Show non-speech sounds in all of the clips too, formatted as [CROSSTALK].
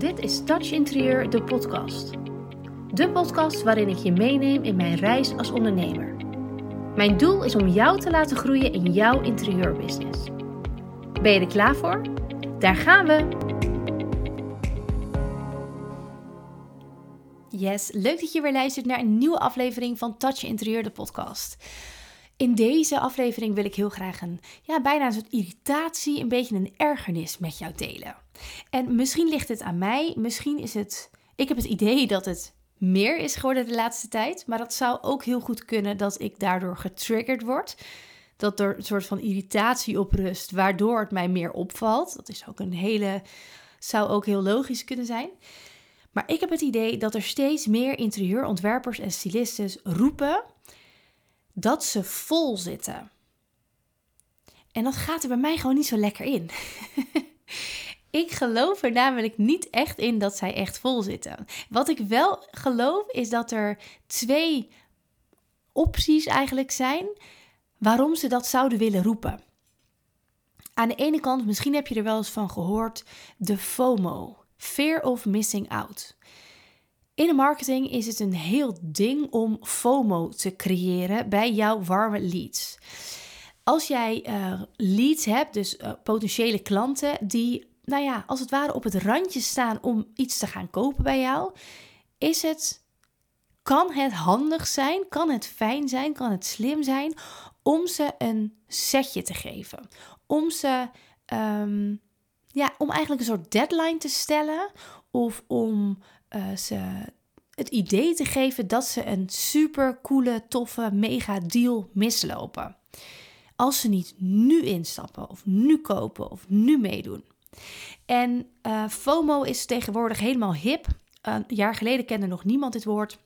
Dit is Touch Interieur, de podcast. De podcast waarin ik je meeneem in mijn reis als ondernemer. Mijn doel is om jou te laten groeien in jouw interieurbusiness. Ben je er klaar voor? Daar gaan we! Yes, leuk dat je weer luistert naar een nieuwe aflevering van Touch Interieur, de podcast. In deze aflevering wil ik heel graag een, ja, bijna een soort irritatie, een beetje een ergernis met jou delen. En misschien ligt het aan mij, misschien is het. Ik heb het idee dat het meer is geworden de laatste tijd, maar dat zou ook heel goed kunnen dat ik daardoor getriggerd word. Dat er een soort van irritatie op rust, waardoor het mij meer opvalt. Dat is ook een hele. zou ook heel logisch kunnen zijn. Maar ik heb het idee dat er steeds meer interieurontwerpers en stylistes roepen dat ze vol zitten. En dat gaat er bij mij gewoon niet zo lekker in. [LAUGHS] ik geloof er namelijk niet echt in dat zij echt vol zitten. Wat ik wel geloof is dat er twee opties eigenlijk zijn waarom ze dat zouden willen roepen. Aan de ene kant, misschien heb je er wel eens van gehoord, de FOMO, Fear of Missing Out. In de marketing is het een heel ding om FOMO te creëren bij jouw warme leads. Als jij uh, leads hebt, dus uh, potentiële klanten die, nou ja, als het ware op het randje staan om iets te gaan kopen bij jou, is het, kan het handig zijn, kan het fijn zijn, kan het slim zijn om ze een setje te geven. Om ze, um, ja, om eigenlijk een soort deadline te stellen of om uh, ze het idee te geven dat ze een super coole, toffe, mega deal mislopen. Als ze niet nu instappen, of nu kopen, of nu meedoen. En uh, FOMO is tegenwoordig helemaal hip. een jaar geleden kende nog niemand dit woord,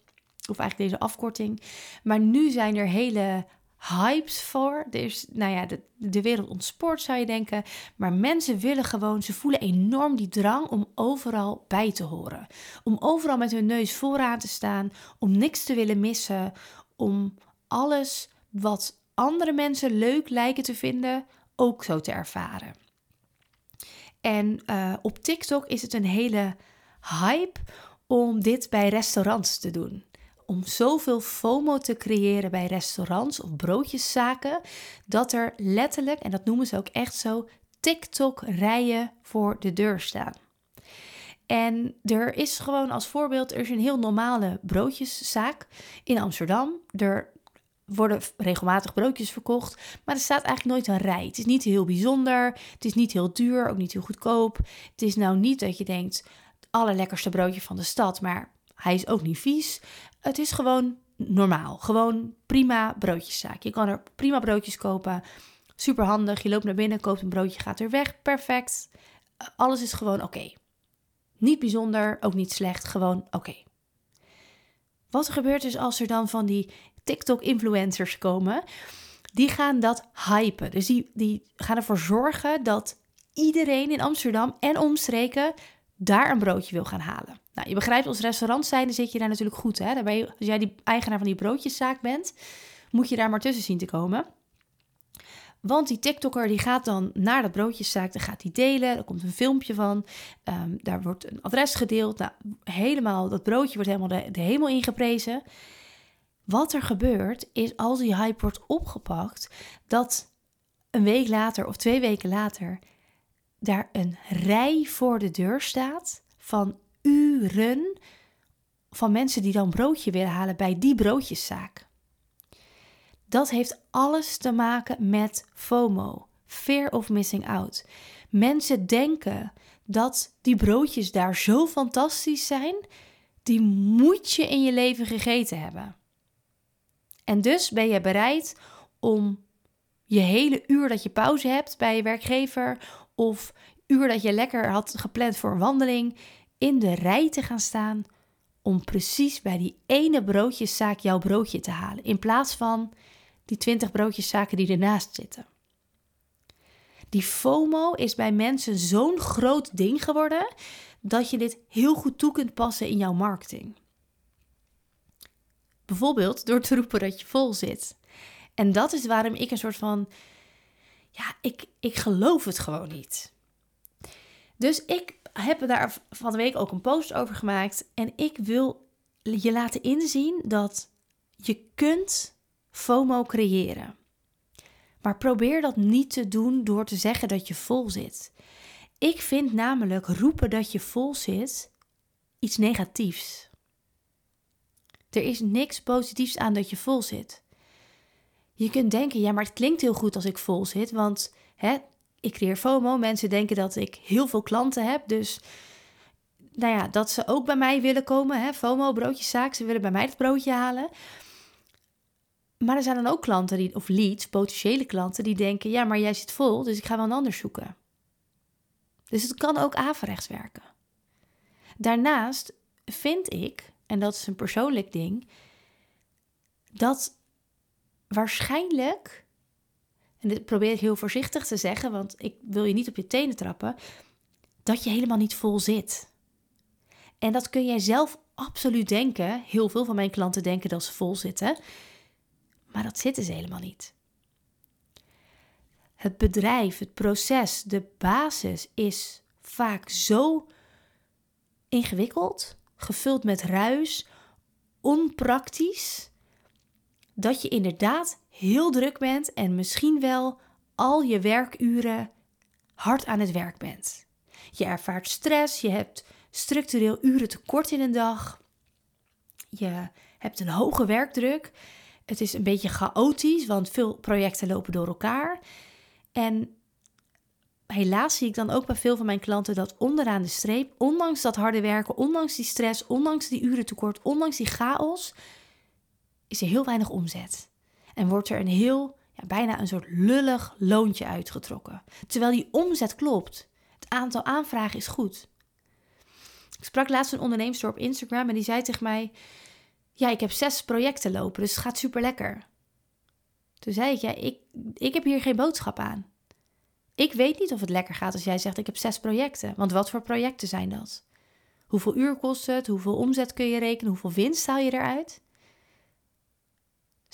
of eigenlijk deze afkorting. Maar nu zijn er hele hypes voor. Dus, nou ja, de, de wereld ontspoort zou je denken. Maar mensen willen gewoon, ze voelen enorm die drang om overal bij te horen. Om overal met hun neus vooraan te staan. Om niks te willen missen. Om alles wat andere mensen leuk lijken te vinden, ook zo te ervaren. En uh, op TikTok is het een hele hype om dit bij restaurants te doen om zoveel FOMO te creëren bij restaurants of broodjeszaken, dat er letterlijk, en dat noemen ze ook echt zo, TikTok-rijen voor de deur staan. En er is gewoon als voorbeeld, er is een heel normale broodjeszaak in Amsterdam. Er worden regelmatig broodjes verkocht, maar er staat eigenlijk nooit een rij. Het is niet heel bijzonder, het is niet heel duur, ook niet heel goedkoop. Het is nou niet dat je denkt, het allerlekkerste broodje van de stad, maar hij is ook niet vies. Het is gewoon normaal. Gewoon prima broodjeszaak. Je kan er prima broodjes kopen. Super handig. Je loopt naar binnen, koopt een broodje, gaat er weg. Perfect. Alles is gewoon oké. Niet bijzonder, ook niet slecht. Gewoon oké. Wat er gebeurt is als er dan van die TikTok-influencers komen, die gaan dat hypen. Dus die, die gaan ervoor zorgen dat iedereen in Amsterdam en omstreken daar een broodje wil gaan halen. Nou, je begrijpt, als restaurant zijnde zit je daar natuurlijk goed. Hè? Daar ben je, als jij die eigenaar van die broodjeszaak bent, moet je daar maar tussen zien te komen. Want die TikToker die gaat dan naar dat broodjeszaak, dan gaat hij delen, er komt een filmpje van, um, daar wordt een adres gedeeld. Nou, helemaal, dat broodje wordt helemaal de, de hemel ingeprezen. Wat er gebeurt, is als die hype wordt opgepakt, dat een week later of twee weken later daar een rij voor de deur staat van uren van mensen die dan broodje willen halen bij die broodjeszaak. Dat heeft alles te maken met FOMO, fear of missing out. Mensen denken dat die broodjes daar zo fantastisch zijn, die moet je in je leven gegeten hebben. En dus ben je bereid om je hele uur dat je pauze hebt bij je werkgever of uur dat je lekker had gepland voor een wandeling, in de rij te gaan staan om precies bij die ene broodjeszaak jouw broodje te halen, in plaats van die 20 broodjeszaken die ernaast zitten. Die FOMO is bij mensen zo'n groot ding geworden dat je dit heel goed toe kunt passen in jouw marketing. Bijvoorbeeld door te roepen dat je vol zit. En dat is waarom ik een soort van. Ja, ik, ik geloof het gewoon niet. Dus ik heb daar van de week ook een post over gemaakt. En ik wil je laten inzien dat je kunt FOMO creëren. Maar probeer dat niet te doen door te zeggen dat je vol zit. Ik vind namelijk roepen dat je vol zit iets negatiefs. Er is niks positiefs aan dat je vol zit. Je kunt denken, ja, maar het klinkt heel goed als ik vol zit, want hè, ik creëer FOMO. Mensen denken dat ik heel veel klanten heb, dus nou ja, dat ze ook bij mij willen komen. Hè? FOMO, broodjeszaak, ze willen bij mij het broodje halen. Maar er zijn dan ook klanten, die, of leads, potentiële klanten, die denken: ja, maar jij zit vol, dus ik ga wel een ander zoeken. Dus het kan ook averechts werken. Daarnaast vind ik, en dat is een persoonlijk ding, dat waarschijnlijk, en dit probeer ik heel voorzichtig te zeggen, want ik wil je niet op je tenen trappen, dat je helemaal niet vol zit. En dat kun jij zelf absoluut denken. Heel veel van mijn klanten denken dat ze vol zitten. Maar dat zitten ze helemaal niet. Het bedrijf, het proces, de basis is vaak zo ingewikkeld, gevuld met ruis, onpraktisch, dat je inderdaad heel druk bent en misschien wel al je werkuren hard aan het werk bent. Je ervaart stress, je hebt structureel uren tekort in een dag. Je hebt een hoge werkdruk. Het is een beetje chaotisch, want veel projecten lopen door elkaar. En helaas zie ik dan ook bij veel van mijn klanten dat onderaan de streep, ondanks dat harde werken, ondanks die stress, ondanks die uren tekort, ondanks die chaos, is er heel weinig omzet. En wordt er een heel, ja, bijna een soort lullig loontje uitgetrokken. Terwijl die omzet klopt. Het aantal aanvragen is goed. Ik sprak laatst een ondernemer op Instagram en die zei tegen mij: Ja, ik heb zes projecten lopen, dus het gaat super lekker. Toen zei ik: Ja, ik, ik heb hier geen boodschap aan. Ik weet niet of het lekker gaat als jij zegt: Ik heb zes projecten. Want wat voor projecten zijn dat? Hoeveel uur kost het? Hoeveel omzet kun je rekenen? Hoeveel winst haal je eruit?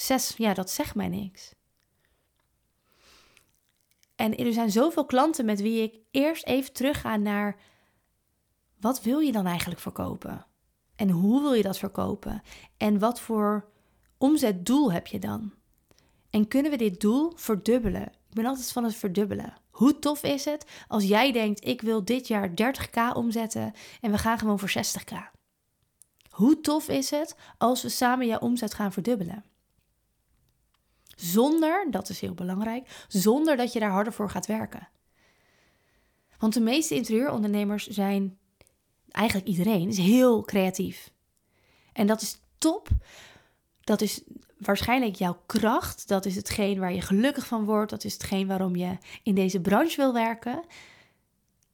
Zes, ja, dat zegt mij niks. En er zijn zoveel klanten met wie ik eerst even terugga naar wat wil je dan eigenlijk verkopen? En hoe wil je dat verkopen? En wat voor omzetdoel heb je dan? En kunnen we dit doel verdubbelen? Ik ben altijd van het verdubbelen. Hoe tof is het als jij denkt: ik wil dit jaar 30k omzetten en we gaan gewoon voor 60k? Hoe tof is het als we samen jouw omzet gaan verdubbelen? Zonder, dat is heel belangrijk, zonder dat je daar harder voor gaat werken. Want de meeste interieurondernemers zijn eigenlijk iedereen, is heel creatief. En dat is top. Dat is waarschijnlijk jouw kracht. Dat is hetgeen waar je gelukkig van wordt. Dat is hetgeen waarom je in deze branche wil werken.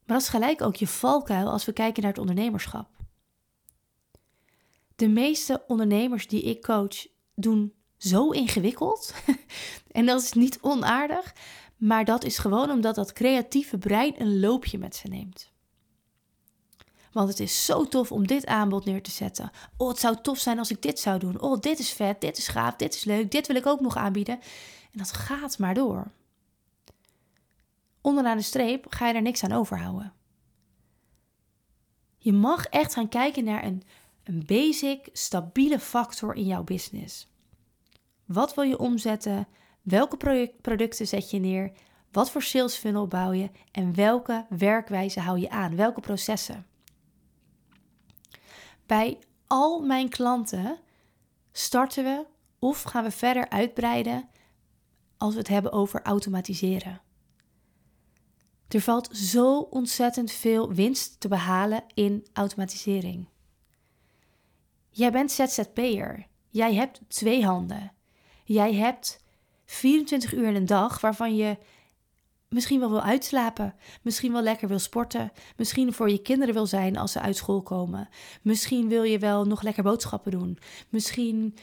Maar dat is gelijk ook je valkuil als we kijken naar het ondernemerschap. De meeste ondernemers die ik coach doen zo ingewikkeld. [LAUGHS] en dat is niet onaardig, maar dat is gewoon omdat dat creatieve brein een loopje met ze neemt. Want het is zo tof om dit aanbod neer te zetten. Oh, het zou tof zijn als ik dit zou doen. Oh, dit is vet, dit is gaaf, dit is leuk, dit wil ik ook nog aanbieden. En dat gaat maar door. Onderaan de streep ga je er niks aan overhouden. Je mag echt gaan kijken naar een, een basic, stabiele factor in jouw business. Wat wil je omzetten? Welke producten zet je neer? Wat voor sales funnel bouw je? En welke werkwijze hou je aan? Welke processen? Bij al mijn klanten starten we of gaan we verder uitbreiden als we het hebben over automatiseren. Er valt zo ontzettend veel winst te behalen in automatisering. Jij bent ZZP'er. Jij hebt twee handen. Jij hebt 24 uur in een dag waarvan je misschien wel wil uitslapen, misschien wel lekker wil sporten, misschien voor je kinderen wil zijn als ze uit school komen. Misschien wil je wel nog lekker boodschappen doen. Misschien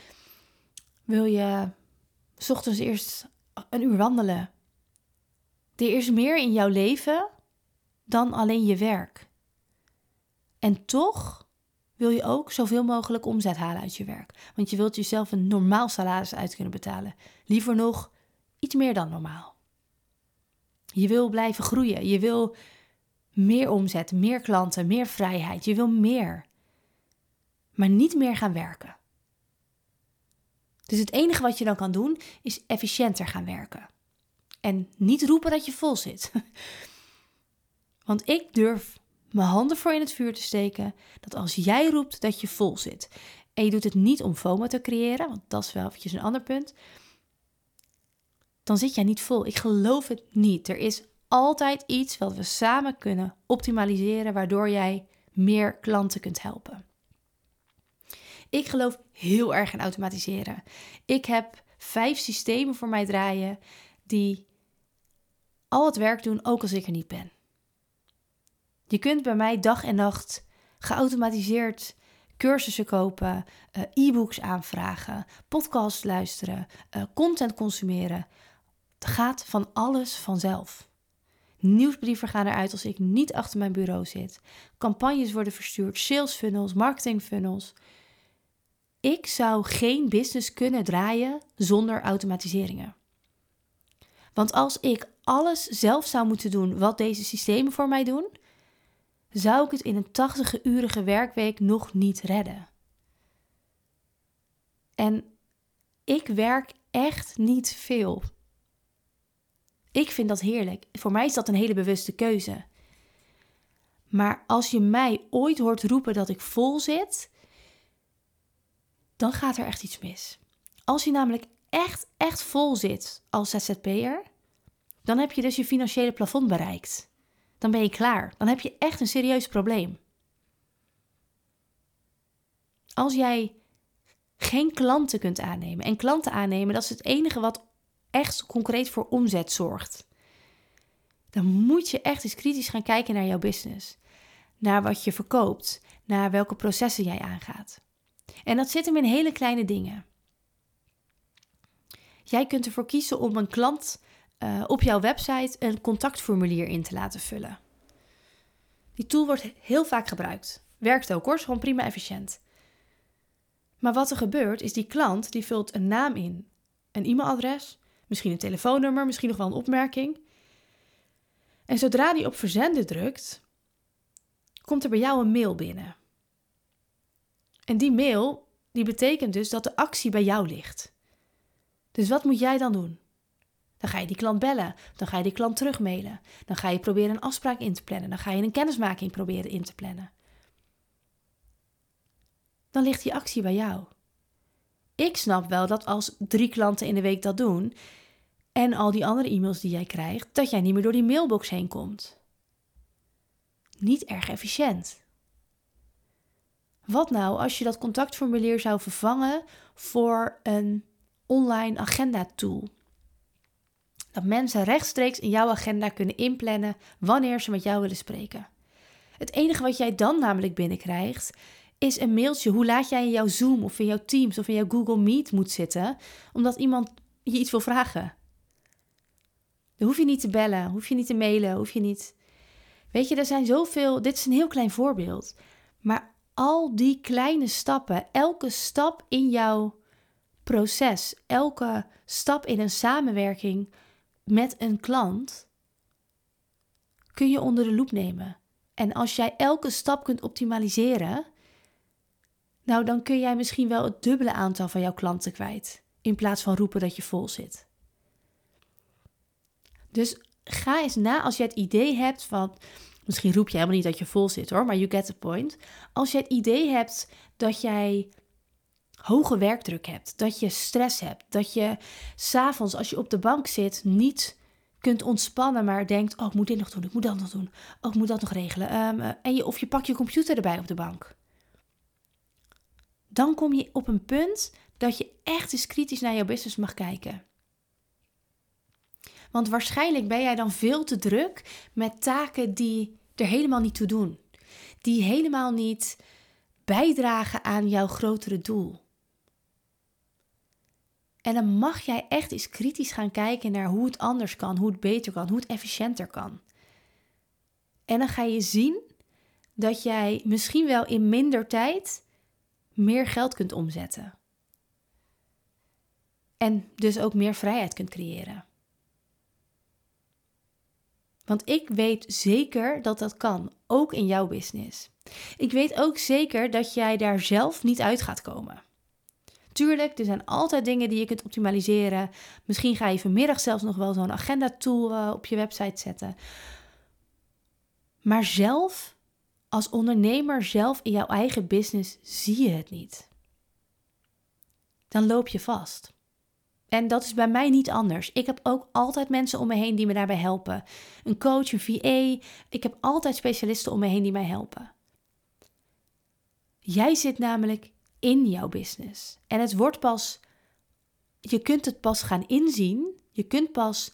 wil je s ochtends eerst een uur wandelen. Er is meer in jouw leven dan alleen je werk. En toch wil je ook zoveel mogelijk omzet halen uit je werk. Want je wilt jezelf een normaal salaris uit kunnen betalen. Liever nog iets meer dan normaal. Je wil blijven groeien. Je wil meer omzet, meer klanten, meer vrijheid. Je wil meer. Maar niet meer gaan werken. Dus het enige wat je dan kan doen is efficiënter gaan werken. En niet roepen dat je vol zit. [LAUGHS] Want ik durf mijn handen voor in het vuur te steken dat als jij roept dat je vol zit en je doet het niet om FOMO te creëren, want dat is wel eventjes een ander punt, dan zit jij niet vol. Ik geloof het niet. Er is altijd iets wat we samen kunnen optimaliseren, waardoor jij meer klanten kunt helpen. Ik geloof heel erg in automatiseren. Ik heb vijf systemen voor mij draaien die al het werk doen, ook als ik er niet ben. Je kunt bij mij dag en nacht geautomatiseerd cursussen kopen, eh, e-books aanvragen, podcasts luisteren, uh, content consumeren. Het gaat van alles vanzelf. Nieuwsbrieven gaan eruit als ik niet achter mijn bureau zit. Campagnes worden verstuurd, sales funnels, marketing funnels. Ik zou geen business kunnen draaien zonder automatiseringen. Want als ik alles zelf zou moeten doen wat deze systemen voor mij doen, zou ik het in een 80-urige werkweek nog niet redden. En ik werk echt niet veel. Ik vind dat heerlijk. Voor mij is dat een hele bewuste keuze. Maar als je mij ooit hoort roepen dat ik vol zit, dan gaat er echt iets mis. Als je namelijk echt, echt vol zit als ZZP'er, dan heb je dus je financiële plafond bereikt. Dan ben je klaar. Dan heb je echt een serieus probleem. Als jij geen klanten kunt aannemen, en klanten aannemen, dat is het enige wat echt concreet voor omzet zorgt. Dan moet je echt eens kritisch gaan kijken naar jouw business. Naar wat je verkoopt, naar welke processen jij aangaat. En dat zit hem in hele kleine dingen. Jij kunt ervoor kiezen om een klant uh, op jouw website een contactformulier in te laten vullen. Die tool wordt heel vaak gebruikt. Werkt ook hoor, gewoon prima efficiënt. Maar wat er gebeurt is die klant die vult een naam in, een e-mailadres, misschien een telefoonnummer, misschien nog wel een opmerking. En zodra die op verzenden drukt, komt er bij jou een mail binnen. En die mail, die betekent dus dat de actie bij jou ligt. Dus wat moet jij dan doen? Dan ga je die klant bellen. Dan ga je die klant terugmailen. Dan ga je proberen een afspraak in te plannen. Dan ga je een kennismaking proberen in te plannen. Dan ligt die actie bij jou. Ik snap wel dat als drie klanten in de week dat doen en al die andere e-mails die jij krijgt, dat jij niet meer door die mailbox heen komt. Niet erg efficiënt. Wat nou als je dat contactformulier zou vervangen voor een online agenda tool? Dat mensen rechtstreeks in jouw agenda kunnen inplannen wanneer ze met jou willen spreken. Het enige wat jij dan namelijk binnenkrijgt is een mailtje hoe laat jij in jouw Zoom of in jouw Teams of in jouw Google Meet moet zitten, omdat iemand je iets wil vragen. Dan hoef je niet te bellen, hoef je niet te mailen, hoef je niet. Weet je, er zijn zoveel. Dit is een heel klein voorbeeld. Maar al die kleine stappen, elke stap in jouw proces, elke stap in een samenwerking met een klant kun je onder de loep nemen. En als jij elke stap kunt optimaliseren, nou dan kun jij misschien wel het dubbele aantal van jouw klanten kwijt, in plaats van roepen dat je vol zit. Dus ga eens na als je het idee hebt van, misschien roep je helemaal niet dat je vol zit hoor, maar you get the point. Als je het idee hebt dat jij hoge werkdruk hebt, dat je stress hebt, dat je s'avonds als je op de bank zit niet kunt ontspannen, maar denkt: Oh, ik moet dit nog doen, ik moet dat nog doen, oh, ik moet dat nog regelen. Ehm, eh, en je, of je pakt je computer erbij op de bank. Dan kom je op een punt dat je echt eens kritisch naar jouw business mag kijken. Want waarschijnlijk ben jij dan veel te druk met taken die er helemaal niet toe doen. Die helemaal niet bijdragen aan jouw grotere doel. En dan mag jij echt eens kritisch gaan kijken naar hoe het anders kan, hoe het beter kan, hoe het efficiënter kan. En dan ga je zien dat jij misschien wel in minder tijd meer geld kunt omzetten. En dus ook meer vrijheid kunt creëren. Want ik weet zeker dat dat kan, ook in jouw business. Ik weet ook zeker dat jij daar zelf niet uit gaat komen. Tuurlijk, er zijn altijd dingen die je kunt optimaliseren. Misschien ga je vanmiddag zelfs nog wel zo'n agenda-tool uh, op je website zetten. Maar zelf, als ondernemer zelf in jouw eigen business, zie je het niet. Dan loop je vast. En dat is bij mij niet anders. Ik heb ook altijd mensen om me heen die me daarbij helpen. Een coach, een VA. Ik heb altijd specialisten om me heen die mij helpen. Jij zit namelijk in jouw business. En het wordt pas, je kunt het pas gaan inzien. Je kunt pas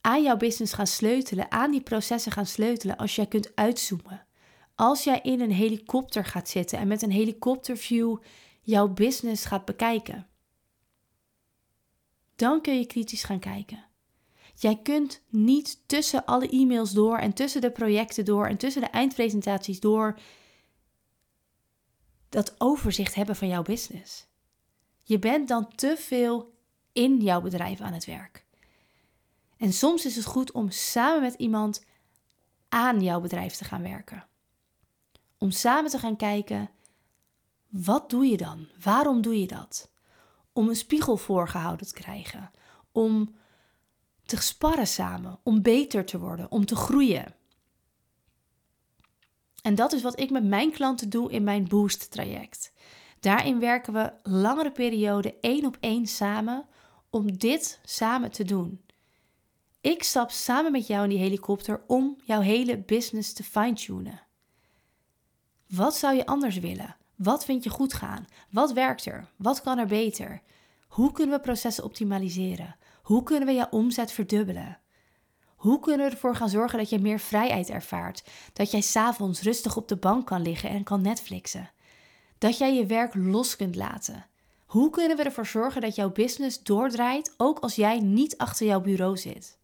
aan jouw business gaan sleutelen, aan die processen gaan sleutelen als jij kunt uitzoomen. Als jij in een helikopter gaat zitten en met een helikopterview jouw business gaat bekijken. Dan kun je kritisch gaan kijken. Jij kunt niet tussen alle e-mails door en tussen de projecten door en tussen de eindpresentaties door dat overzicht hebben van jouw business. Je bent dan te veel in jouw bedrijf aan het werk. En soms is het goed om samen met iemand aan jouw bedrijf te gaan werken. Om samen te gaan kijken, wat doe je dan? Waarom doe je dat? Om een spiegel voorgehouden te krijgen. Om te sparren samen. Om beter te worden. Om te groeien. En dat is wat ik met mijn klanten doe in mijn Boost traject. Daarin werken we langere perioden één op één samen om dit samen te doen. Ik stap samen met jou in die helikopter om jouw hele business te fine-tunen. Wat zou je anders willen? Wat vind je goed gaan? Wat werkt er? Wat kan er beter? Hoe kunnen we processen optimaliseren? Hoe kunnen we jouw omzet verdubbelen? Hoe kunnen we ervoor gaan zorgen dat je meer vrijheid ervaart? Dat jij s'avonds rustig op de bank kan liggen en kan Netflixen? Dat jij je werk los kunt laten? Hoe kunnen we ervoor zorgen dat jouw business doordraait, ook als jij niet achter jouw bureau zit?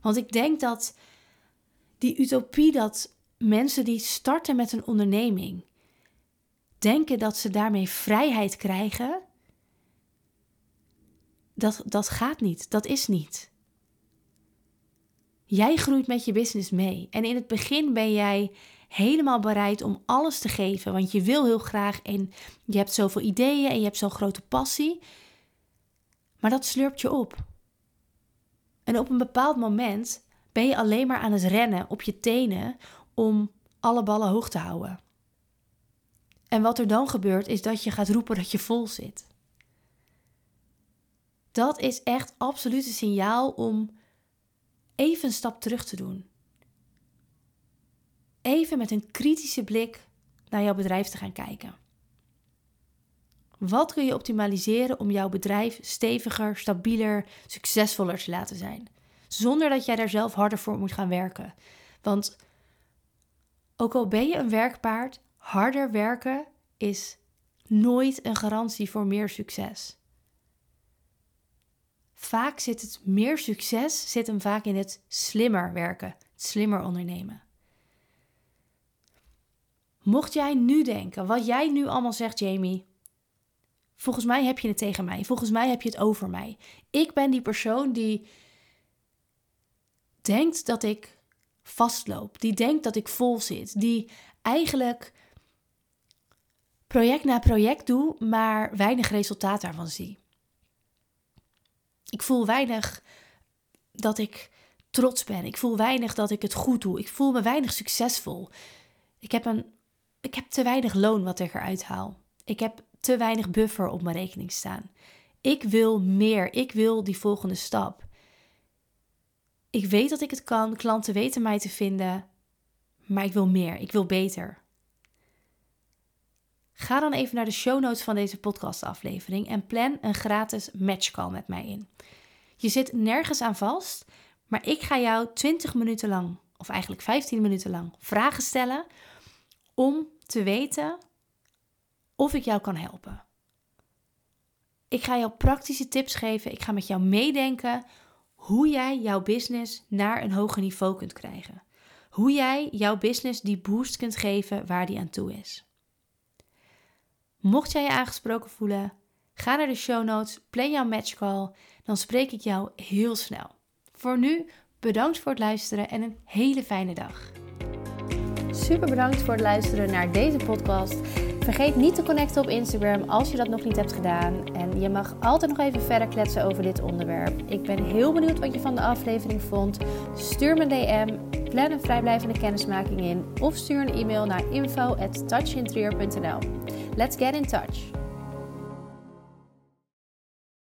Want ik denk dat die utopie dat mensen die starten met een onderneming denken dat ze daarmee vrijheid krijgen, dat, dat gaat niet. Dat is niet. Jij groeit met je business mee. En in het begin ben jij helemaal bereid om alles te geven. Want je wil heel graag en je hebt zoveel ideeën en je hebt zo'n grote passie. Maar dat slurpt je op. En op een bepaald moment ben je alleen maar aan het rennen op je tenen om alle ballen hoog te houden. En wat er dan gebeurt is dat je gaat roepen dat je vol zit. Dat is echt absoluut een signaal om even een stap terug te doen. Even met een kritische blik naar jouw bedrijf te gaan kijken. Wat kun je optimaliseren om jouw bedrijf steviger, stabieler, succesvoller te laten zijn? Zonder dat jij daar zelf harder voor moet gaan werken. Want ook al ben je een werkpaard, harder werken is nooit een garantie voor meer succes. Vaak zit het meer succes zit hem vaak in het slimmer werken, het slimmer ondernemen. Mocht jij nu denken, wat jij nu allemaal zegt, Jamie, volgens mij heb je het tegen mij, volgens mij heb je het over mij. Ik ben die persoon die denkt dat ik vastloop, die denkt dat ik vol zit, die eigenlijk project na project doe, maar weinig resultaat daarvan zie. Ik voel weinig dat ik trots ben. Ik voel weinig dat ik het goed doe. Ik voel me weinig succesvol. Ik heb, een, ik heb te weinig loon wat ik eruit haal. Ik heb te weinig buffer op mijn rekening staan. Ik wil meer. Ik wil die volgende stap. Ik weet dat ik het kan. Klanten weten mij te vinden. Maar ik wil meer. Ik wil beter. Ga dan even naar de show notes van deze podcastaflevering en plan een gratis matchcall met mij in. Je zit nergens aan vast, maar ik ga jou 20 minuten lang, of eigenlijk 15 minuten lang, vragen stellen om te weten of ik jou kan helpen. Ik ga jou praktische tips geven. Ik ga met jou meedenken hoe jij jouw business naar een hoger niveau kunt krijgen. Hoe jij jouw business die boost kunt geven waar die aan toe is. Mocht jij je aangesproken voelen, ga naar de show notes, plan jouw matchcall, dan spreek ik jou heel snel. Voor nu, Bedankt voor het luisteren en een hele fijne dag. Super bedankt voor het luisteren naar deze podcast. Vergeet niet te connecten op Instagram als je dat nog niet hebt gedaan. En je mag altijd nog even verder kletsen over dit onderwerp. Ik ben heel benieuwd wat je van de aflevering vond. Stuur me een DM, plan een vrijblijvende kennismaking in of stuur een e-mail naar info@touchinterieur.nl. Let's get in touch.